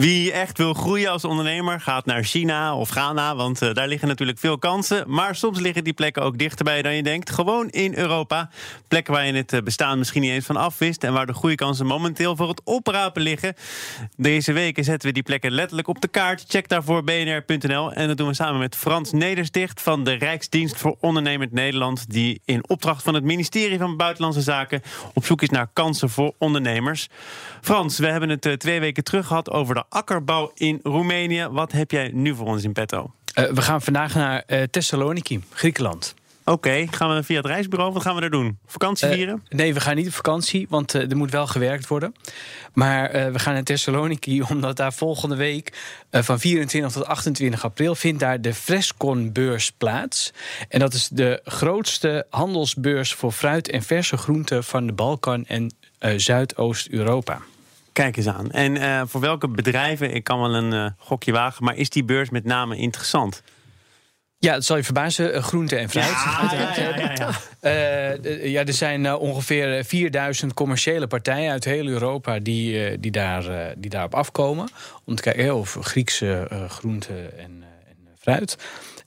Wie echt wil groeien als ondernemer gaat naar China of Ghana, want uh, daar liggen natuurlijk veel kansen. Maar soms liggen die plekken ook dichterbij dan je denkt. Gewoon in Europa. Plekken waar je het uh, bestaan misschien niet eens van afwist en waar de groeikansen momenteel voor het oprapen liggen. Deze weken zetten we die plekken letterlijk op de kaart. Check daarvoor bnr.nl. En dat doen we samen met Frans Nedersticht van de Rijksdienst voor Ondernemend Nederland, die in opdracht van het ministerie van Buitenlandse Zaken op zoek is naar kansen voor ondernemers. Frans, we hebben het uh, twee weken terug gehad over de akkerbouw in Roemenië. Wat heb jij nu voor ons in petto? Uh, we gaan vandaag naar uh, Thessaloniki, Griekenland. Oké, okay, gaan we via het reisbureau? Wat gaan we daar doen? Vakantie vieren? Uh, nee, we gaan niet op vakantie, want er moet wel gewerkt worden. Maar we gaan naar Thessaloniki, omdat daar volgende week van 24 tot 28 april vindt daar de Frescon-beurs plaats. En dat is de grootste handelsbeurs voor fruit en verse groenten van de Balkan en Zuidoost-Europa. Kijk eens aan. En uh, voor welke bedrijven, ik kan wel een uh, gokje wagen, maar is die beurs met name interessant? Ja, dat zal je verbazen. Groente en fruit. Ja, ja, ja, ja. Uh, er zijn ongeveer 4000 commerciële partijen uit heel Europa die, die, daar, die daarop afkomen. Om te kijken of Griekse groenten en, en fruit.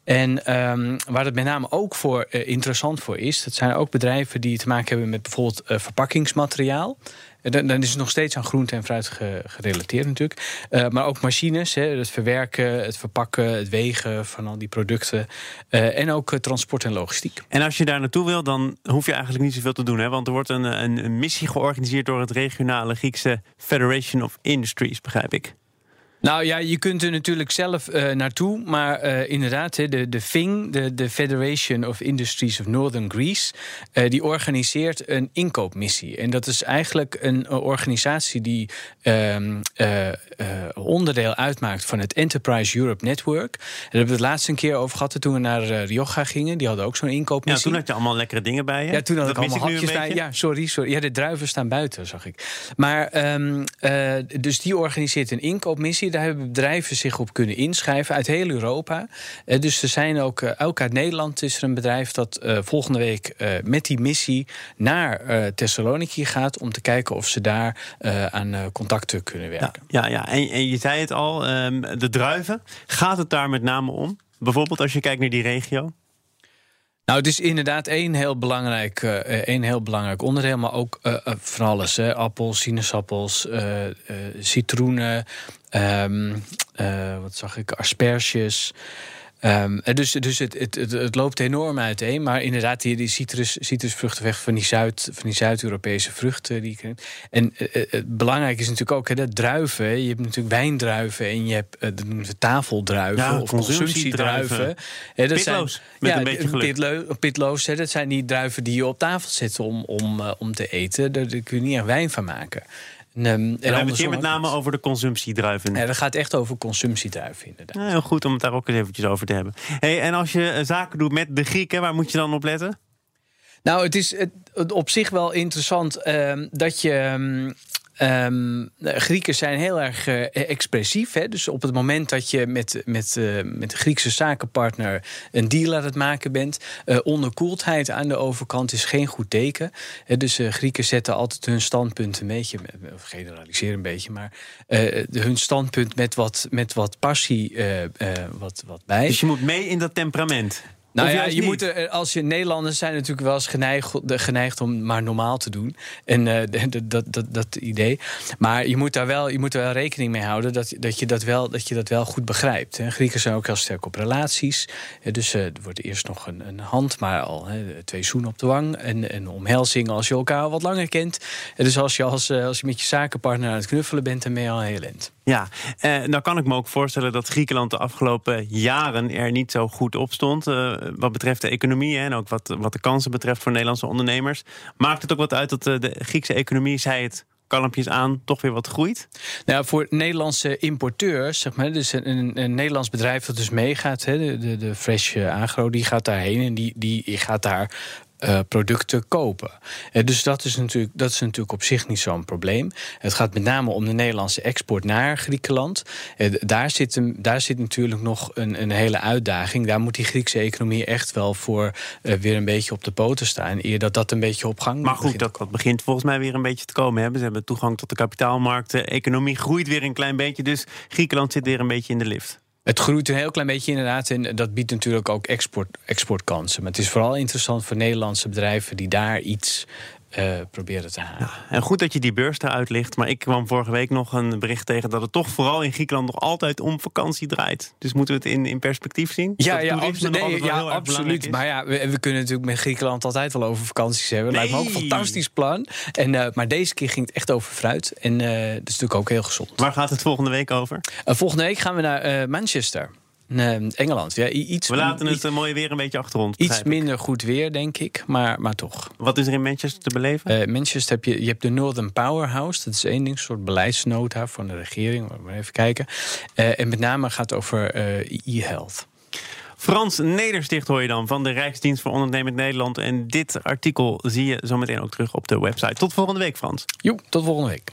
En um, waar het met name ook voor interessant voor is, dat zijn ook bedrijven die te maken hebben met bijvoorbeeld verpakkingsmateriaal. Dan, dan is het nog steeds aan groente en fruit gerelateerd natuurlijk. Uh, maar ook machines, hè, het verwerken, het verpakken, het wegen van al die producten. Uh, en ook uh, transport en logistiek. En als je daar naartoe wil, dan hoef je eigenlijk niet zoveel te doen. Hè? Want er wordt een, een missie georganiseerd door het regionale Griekse Federation of Industries, begrijp ik. Nou ja, je kunt er natuurlijk zelf uh, naartoe. Maar uh, inderdaad, de, de FING, de, de Federation of Industries of Northern Greece, uh, die organiseert een inkoopmissie. En dat is eigenlijk een organisatie die ehm, onderdeel uitmaakt van het Enterprise Europe Network. Daar hebben we het laatst een keer over gehad toen we naar Rioja gingen. Die hadden ook zo'n inkoopmissie. Ja, toen had je allemaal lekkere dingen bij je. Ja, toen had dat ik allemaal hapjes bij. Ja, sorry, sorry. Ja, de druiven staan buiten, zag ik. Maar um, dus die organiseert een inkoopmissie daar hebben bedrijven zich op kunnen inschrijven uit heel Europa. Uh, dus er zijn ook, uh, ook uit Nederland is er een bedrijf dat uh, volgende week met die missie naar Thessaloniki gaat om te kijken of ze daar aan contacten kunnen werken. Ja, ja, ja. En, en je zei het al, um, de druiven. Gaat het daar met name om? Bijvoorbeeld als je kijkt naar die regio? Nou, het is inderdaad één heel belangrijk, uh, één heel belangrijk onderdeel, maar ook uh, van alles: appels, sinaasappels, uh, citroenen, um, wat zag ik, asperges. Um, dus dus het, het, het, het, loopt enorm uiteen. Maar inderdaad, die, die citrus, citrusvruchten weg van die, Zuid, van die Zuid-Europese vruchten. Die en uh, het belangrijk is natuurlijk ook hè, dat druiven. Je hebt natuurlijk wijndruiven en je hebt uh, dat noemen ze tafeldruiven ja, of consumptiedruiven. Hè, dat pitloos, zijn, met ja, een beetje geluk. Pitlo, pitloos, hè, dat zijn die druiven die je op tafel zet om, om, uh, om te eten. Daar, daar kun je niet echt wijn van maken. En, um, en we hebben het hier met name over de consumptiedruiven. Ja, dat gaat echt over consumptiedruiven, inderdaad. Ja, heel goed om het daar ook eens eventjes over te hebben. Hey, en als je zaken doet met de Grieken, waar moet je dan op letten? Nou, het is het, op zich wel interessant uh, dat je. Um, Um, Grieken zijn heel erg uh, expressief. Hè? Dus op het moment dat je met, met, uh, met Griekse zakenpartner een deal aan het maken bent, uh, onderkoeldheid aan de overkant is geen goed teken. dus Grieken zetten altijd hun standpunt een beetje, of generaliseren een beetje, maar hun standpunt met wat, met wat passie wat, wat bij. Dus je moet mee in dat temperament. Nou ja, je moet er, als je Nederlanders zijn natuurlijk wel eens geneigd, geneigd om maar normaal te doen. En uh, dat, dat, dat, dat, idee. Maar je moet daar wel, je moet er wel rekening mee houden dat, dat, je, dat, wel, dat je dat wel goed begrijpt. Hè. Grieken zijn ook heel sterk op relaties. Dus uh, er wordt eerst nog een, een hand, maar al hè, twee zoenen op de wang. En een omhelzing als je elkaar wat langer kent. Dus als je, als, als je met je zakenpartner aan het knuffelen bent, dan ben je al heel end. Ja, eh, nou kan ik me ook voorstellen dat Griekenland de afgelopen jaren er niet zo goed op stond. Uh, wat betreft de economie en ook wat, wat de kansen betreft voor Nederlandse ondernemers. Maakt het ook wat uit dat de Griekse economie, zei het kalmpjes aan, toch weer wat groeit? Nou, voor Nederlandse importeurs, zeg maar, dus een, een Nederlands bedrijf dat dus meegaat, hè, de, de, de Fresh Agro, die gaat daarheen en die, die gaat daar uh, producten kopen. Uh, dus dat is, natuurlijk, dat is natuurlijk op zich niet zo'n probleem. Het gaat met name om de Nederlandse export naar Griekenland. Uh, daar, zit, daar zit natuurlijk nog een, een hele uitdaging. Daar moet die Griekse economie echt wel voor weer een beetje op de poten staan. Eer dat dat een beetje op gang Maar goed, dat, dat begint volgens mij weer een beetje te komen. Hebben. Ze hebben toegang tot de kapitaalmarkten. Economie groeit weer een klein beetje. Dus Griekenland zit weer een beetje in de lift. Het groeit een heel klein beetje inderdaad. En dat biedt natuurlijk ook export, exportkansen. Maar het is vooral interessant voor Nederlandse bedrijven die daar iets uh, proberen te halen. Ja, en goed dat je die beurs eruit ligt. Maar ik kwam vorige week nog een bericht tegen dat het toch vooral in Griekenland nog altijd om vakantie draait. Dus moeten we het in, in perspectief zien? Ja, ja, nee, ja absoluut. Maar ja, we, we, kunnen natuurlijk met Griekenland altijd wel over vakanties hebben. Lijkt me ook een fantastisch plan. En, uh, maar deze keer ging het echt over fruit. En uh, dat is natuurlijk ook heel gezond. Waar gaat het volgende week over? volgende week gaan we naar Manchester. Engeland. Ja, iets, We laten het mooie weer een beetje achter ons. Iets minder goed weer, denk ik, maar, maar toch. Wat is er in Manchester te beleven? Uh, Manchester heb je, je hebt de Northern Powerhouse. Dat is één ding, een soort beleidsnota van de regering. Maar even kijken. Uh, en met name gaat het over uh, e-health. Frans Nedersticht hoor je dan van de Rijksdienst voor Ondernemend Nederland. En dit artikel zie je zometeen ook terug op de website. Tot volgende week, Frans. Jo, tot volgende week.